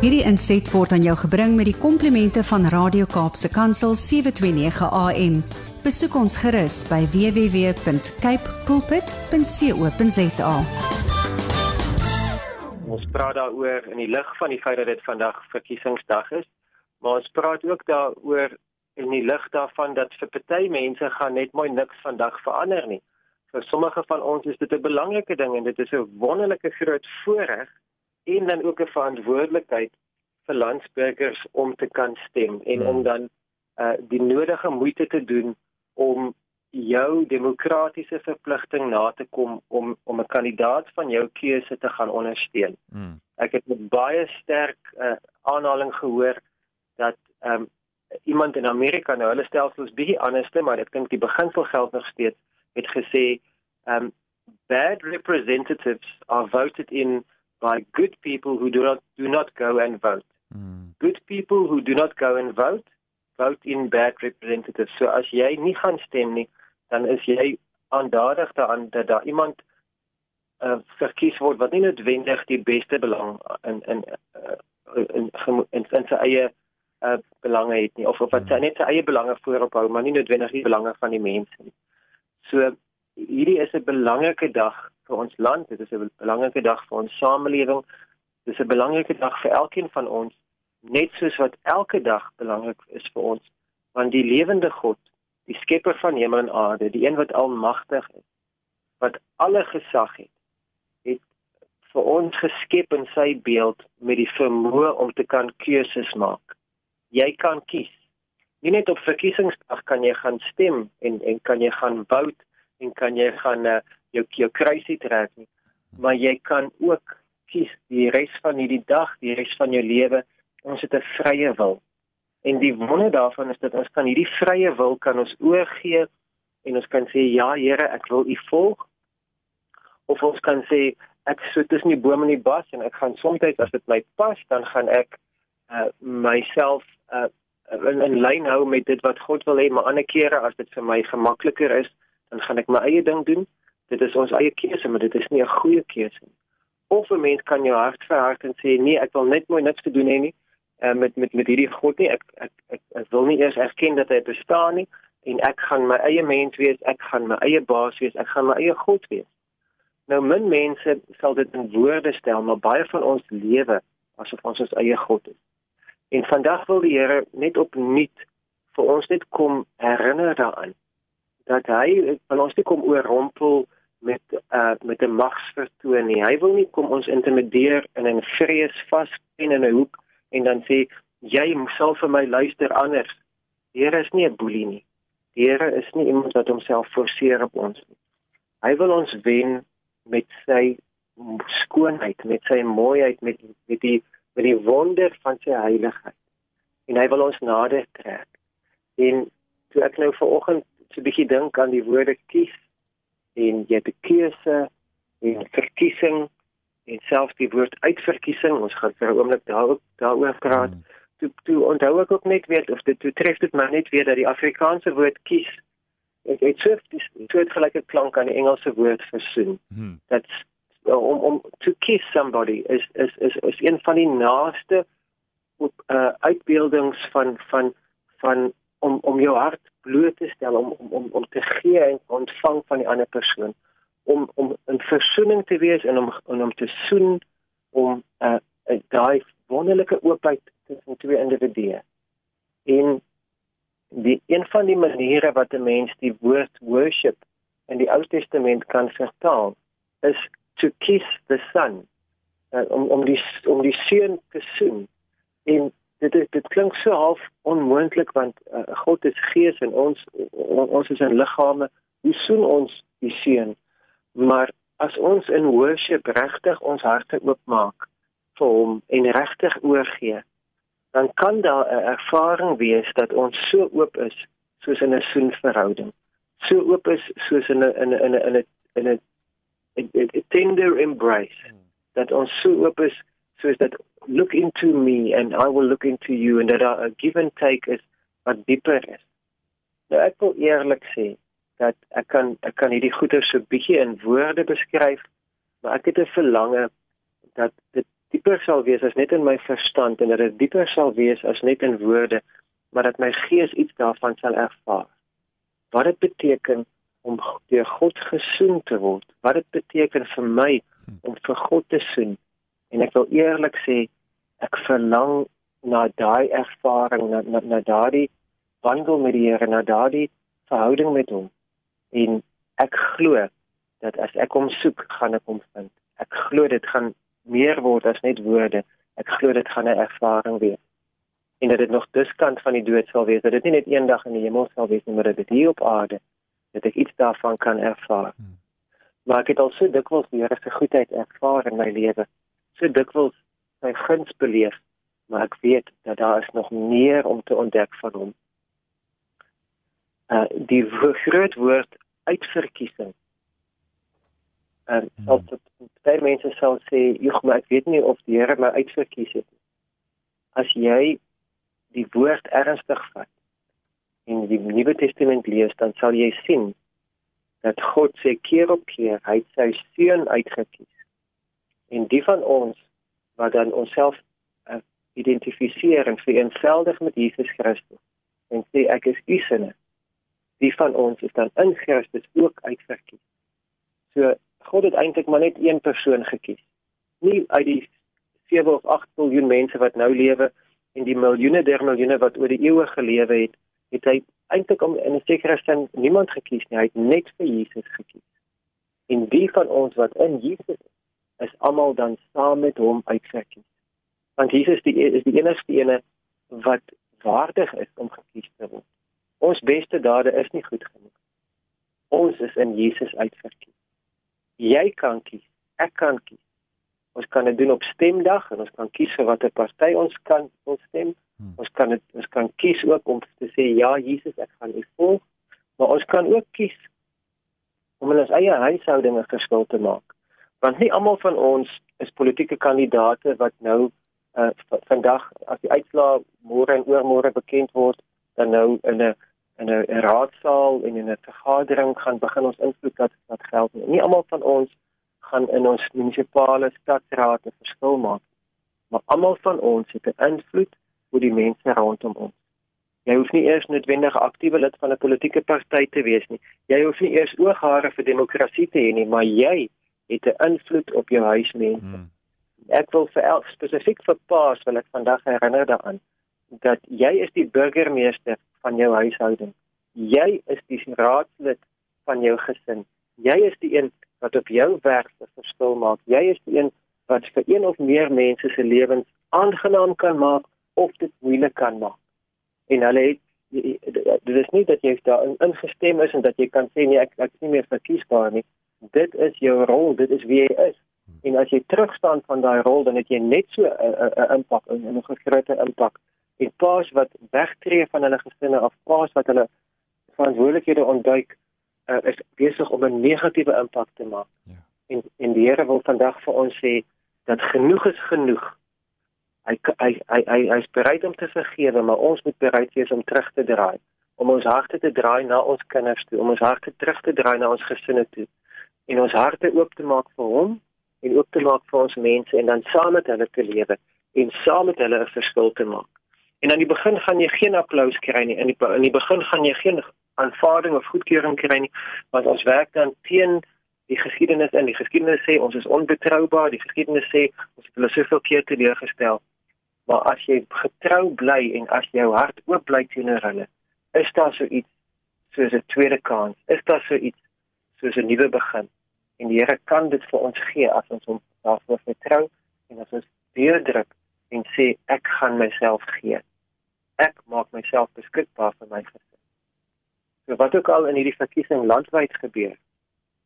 Hierdie inset word aan jou gebring met die komplimente van Radio Kaapse Kansel 729 AM. Besoek ons gerus by www.cape pulpit.co.za. Ons praat daaroor in die lig van die feit dat dit vandag verkiesingsdag is, maar ons praat ook daaroor in die lig daarvan dat vir party mense gaan net mooi niks vandag verander nie. Vir sommige van ons is dit 'n belangrike ding en dit is 'n wonderlike groot voorreg en dan ook 'n verantwoordelikheid vir landsburgers om te kan stem en hmm. om dan uh, die nodige moeite te doen om jou demokratiese verpligting na te kom om om 'n kandidaat van jou keuse te gaan ondersteun. Hmm. Ek het met baie sterk uh, aanhaling gehoor dat um, iemand in Amerika nou hulle stelsels bietjie anderste, maar ek dink die beginsel geld nog steeds het gesê um bad representatives are voted in by good people who do not do not go and vote. Mm. Good people who do not go and vote vote in bad representatives. So as jy nie gaan stem nie, dan is jy aandadig daaraan dat daar iemand uh, verkies word wat nie noodwendig die beste belang in in uh, in in, in, in sy eie uh, belange het nie of of wat sy hmm. net sy eie belange voorop hou, maar nie noodwendig die belange van die mense nie. So hierdie is 'n belangrike dag vir ons land, dit is 'n belangrike dag vir ons samelewing. Dit is 'n belangrike dag vir elkeen van ons, net soos wat elke dag belangrik is vir ons, want die lewende God, die skepper van hemel en aarde, die een wat almagtig is, wat alle gesag het, het vir ons geskep in sy beeld met die vermoë om te kan keuses maak. Jy kan kies. Nie net op verkiesingsdag kan jy gaan stem en en kan jy gaan vote en kan jy gaan uh, jou jou kruisie trek nie. Maar jy kan ook kies die res van hierdie dag die res van jou lewe. Ons het 'n vrye wil. En die wonder daarvan is dat ons kan hierdie vrye wil kan ons oorgee en ons kan sê ja Here ek wil u volg. Of ons kan sê ek sit tussen die bome en die bos en ek gaan soms as dit my pas dan gaan ek uh, myself uh, in, in lyn hou met dit wat God wil hê maar ander kere as dit vir my gemakliker is dan gaan ek my eie ding doen. Dit is ons eie keuse, maar dit is nie 'n goeie keuse nie. Of 'n mens kan jou hart verhard en sê nee, ek wil net mooi niks te doen hê nie uh, met met met hierdie God nie. Ek ek ek, ek wil nie eers erken dat hy bestaan nie en ek gaan my eie mens wees, ek gaan my eie baas wees, ek gaan my eie God wees. Nou min mense sal dit in woorde stel, maar baie van ons lewe asof ons ons eie God is. En vandag wil die Here net opnuut vir ons net kom herinner daaraan dat hy wil ons nie kom oorrompel met uh met 'n magsvertoon nie. Hy wil nie kom ons intimideer in 'n vrees vaspen in 'n hoek en dan sê jy sal vir my luister anders. Die Here is nie 'n boelie nie. Die Here is nie iemand wat homself forceer op ons nie. Hy wil ons wen met sy skoonheid, met sy mooiheid, met met die met die wonder van sy heiligheid. En hy wil ons nader trek. En toe ek nou vanoggend so 'n bietjie dink aan die woorde kies en jy het 'n keuse en verkiesing en selfs die woord uitverkiesing ons gaan vir 'n oomblik daar daaroor praat hmm. toe toe onthou ek ook net weet of dit toe tref dit maar net weer dat die Afrikaanse woord kies het het so so het gelyke klank aan die Engelse woord versoen hmm. that's om om to kiss somebody is is is is een van die naaste uh, uitbeeldings van van van om om jou hart bloot te stel om om om om te gee en ontvang van die ander persoon om om 'n versoening te wees en om en om te soen om 'n uh, uh, daai wonderlike oopheid tussen twee individue. En die een van die maniere wat 'n mens die woord worship in die Ou Testament kan vertaal is to kiss the sun uh, om om die om die seun te soen. En dit is, dit klink so half onmoontlik want uh, God is gees en ons ons is in liggame. Hoe soen ons die seun? Maar as ons in worship regtig ons harte oopmaak vir hom en regtig oorgee dan kan daar 'n ervaring wees dat ons so oop is soos in 'n soenverhouding. So oop is soos in 'n in 'n in 'n in 'n 'n tender embrace hmm. dat ons so oop is soos dat look into me and I will look into you and that our give and take is wat dieper is. Nou ek wil eerlik sê dat ek kan ek kan hierdie goeie so bietjie in woorde beskryf, maar ek het 'n verlange dat dit dieper sal wees as net in my verstand en dat dit dieper sal wees as net in woorde, maar dat my gees iets daarvan sal ervaar. Wat dit beteken om deur God gesoen te word. Wat dit beteken vir my om vir God te soen. En ek wil eerlik sê, ek verlang na daai ervaring, na na, na daai wandel met die Here, na daai verhouding met hom. En ek glo dat as ek hom soek, gaan ek hom vind. Ek glo dit gaan meer word as net woorde. Ek glo dit gaan 'n ervaring wees. En dat dit nog diskant van die dood sal wees, dat dit nie net eendag in die hemel sal wees nie, maar dat dit hier op aarde dat ek iets daarvan kan ervaar. Hmm. Maar ek het al so dikwels die Here se goedheid ervaar in my lewe. So dikwels sy guns beleef, maar ek weet dat daar is nog meer om te ontdek van hom. Uh die groot woord uitverkiesing. En hmm. as dit baie mense sal sê, "Jog, maar ek weet nie of die Here my uitverkies het nie." As jy die woord ernstig vat, die Nuwe Testament lees, dan sal jy sien dat God se keer op keer hy sy seun uitgekies. En die van ons wat dan onsself uh, identifiseer en vereenseldig met Jesus Christus en sê ek is u sinne. Die van ons is dan in Christus ook uitverkies. So God het eintlik maar net een persoon gekies. Nie uit die 7 of 8 miljard mense wat nou lewe en die miljoene der miljoene wat oor die eeue gelewe het het hy eintlik om in 'n sekere sin niemand gekies nie, hy het net vir Jesus gekies. En die van ons wat in Jesus is, is almal dan saam met hom uitgekies. Want Jesus die is die enigste ene wat waardig is om gekies te word. Ons beste dade is nie goed genoeg. Ons is in Jesus uitgekies. Jy kan kies, ek kan kies. Ons kan dit doen op stemdag en ons kan kies vir watter party ons kan ons stem. Hmm. Ons kan dit ons kan kies ook om te sê ja Jesus ek gaan U volg, maar ons kan ook kies om in ons eie huishouding 'n verskil te maak. Want nie almal van ons is politieke kandidaate wat nou uh, vandag as die uitslae môre en oormôre bekend word, dan nou in 'n in 'n raadsaal en in 'n vergadering gaan begin ons invloed dat dat geld nie. Nie almal van ons gaan in ons munisipale stadsraad 'n verskil maak. Maar almal van ons het 'n invloed oor die mense rondom ons. Jy hoef nie eers noodwendig aktiewe lid van 'n politieke party te wees nie. Jy hoef nie eers ooghare vir demokrasie te hê nie, maar jy het 'n invloed op jou huismense. Hmm. Ek wil vir elk spesifiek vir paas wil ek vandag herinner daaraan dat jy is die burgemeester van jou huishouding. Jy is die raadslid van jou gesin. Jy is die een wat op jou werk 'n verskil maak. Jy is die een wat vir een of meer mense se lewens aangenaam kan maak of dit moeilik kan maak. En hulle het dit is nie dat jy daar ingestem is en dat jy kan sê nee ek ek is nie meer verkiesbaar nie. Dit is jou rol, dit is wie jy is. En as jy terugstaan van daai rol dan het jy net so 'n impak en 'n groot impak. En paas wat wegtreë van hulle gesinne of paas wat hulle verantwoordelikhede ontduik uh, is besig om 'n negatiewe impak te maak. Ja. En en die Here wil vandag vir ons sê dat genoeg is genoeg hy hy hy hy hy's bereid om te vergewe, maar ons moet bereid wees om terug te draai, om ons harte te draai na ons kinders toe, om ons harte terug te draai na ons gesinne toe en ons harte oop te maak vir hom en oop te maak vir ons mense en dan saam met hulle te lewe en saam met hulle 'n verskil te maak. En aan die begin gaan jy geen applous kry nie. In die in die begin gaan jy geen aanvaarding of goedkeuring kry nie, want ons werk dan teen die geskiedenis in. Die geskiedenis sê ons is onbetroubaar. Die geskiedenis sê ons het hulle soveel keer teleurgestel. Maar as jy getrou bly en as jou hart oop bly teenoor hulle, is daar so iets soos 'n tweede kans. Is daar so iets soos 'n nuwe begin. En die Here kan dit vir ons gee as ons hom daarvoor vertrou en as ons deurdruk en sê ek gaan myself gee. Ek maak myself beskikbaar vir my gesin. So wat ook al in hierdie verkiesing landwyd gebeur,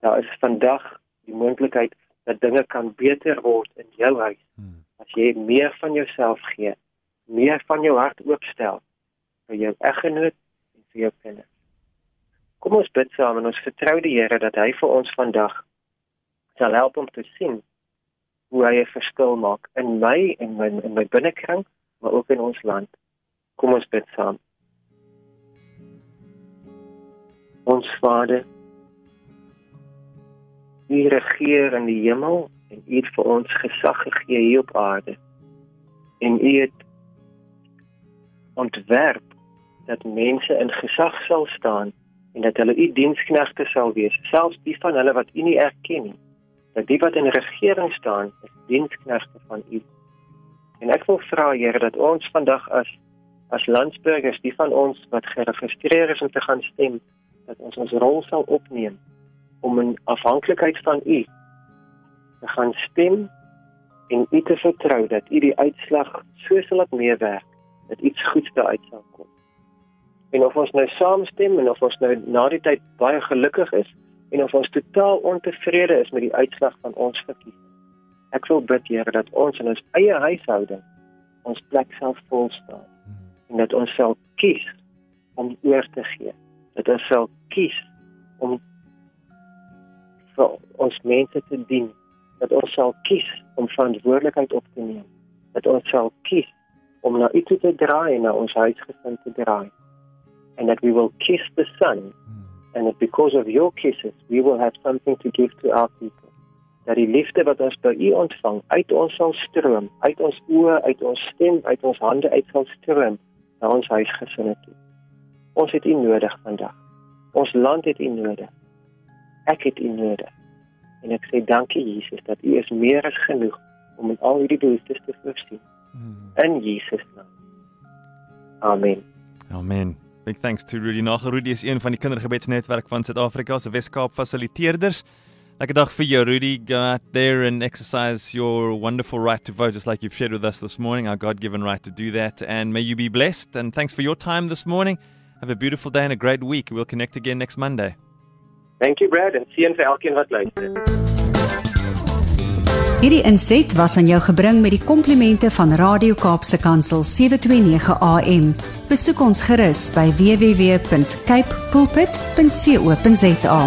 daar is vandag die moontlikheid dat dinge kan beter word in jou huis. Hmm as jy meer van jouself gee, meer van jou hart oopstel vir jou eggenoot en vir jou kinders. Kom ons bid saam en ons vertrou die Here dat hy vir ons vandag sal help om te sien hoe hy 'n verskil maak in my en my in my binnekring, maar ook in ons land. Kom ons bid saam. Ons Vader, U regeer in die hemel en U het vir ons gesag gegee hier op aarde. En U het ontwerp dat mense in gesag sal staan en dat hulle U diensknegte sal wees, selfs die van hulle wat U nie erken nie. Dat die wat in regering staan, is diensknegte van U. En ek wil vra Here dat ons vandag as as landsburgers, die van ons wat geregistreer is om te gaan stem, dat ons ons rol sal opneem om in afhanklikheid van U te gaan stem en U te vertrou dat U die uitslag so sal laat meewerk dat iets goeds daaruit sal kom. En of ons nou saamstem en of ons nou na die tyd baie gelukkig is en of ons totaal ontevrede is met die uitslag van ons verkiesing. Ek wil bid Here dat ons in ons eie huishouding ons plek sal vol staan en dat ons sal kies om oor te gee. Dat ons sal kies om vir ons mense te dien. Dat ons sal kies om verantwoordelikheid op te neem. Dat ons sal kies om na U te draai en na ons huisgesin te draai. And that we will kiss the sun and that because of your kisses we will have something to give to our people. Dat die liefde wat ons by U ontvang uit ons sal stroom, uit ons oë, uit ons stem, uit ons hande uit sal stroom na ons huisgesinne toe. Ons het U nodig vandag. Ons land het U nodig. Ek het U nodig. En ek sê dankie Jesus dat U is meer as genoeg om in al hierdie behoeftes te voorsien. Hmm. In Jesus naam. Amen. Amen. Big thanks to Rudy Nagel. Rudy is een van die kindergebedsnetwerk van Suid-Afrika se Wes-Kaap fasiliteerders. Lekker dag vir jou Rudy. Go out there and exercise your wonderful right to vote just like you've shared with us this morning, our God-given right to do that. And may you be blessed and thanks for your time this morning. Have a beautiful day and a great week. We'll connect again next Monday. You Brad en sien vir elkeen wat luister. Hierdie inset was aan jou gebring met die komplimente van Radio Kaapse Kansel 729 AM. Besoek ons gerus by www.cape pulpit.co.za.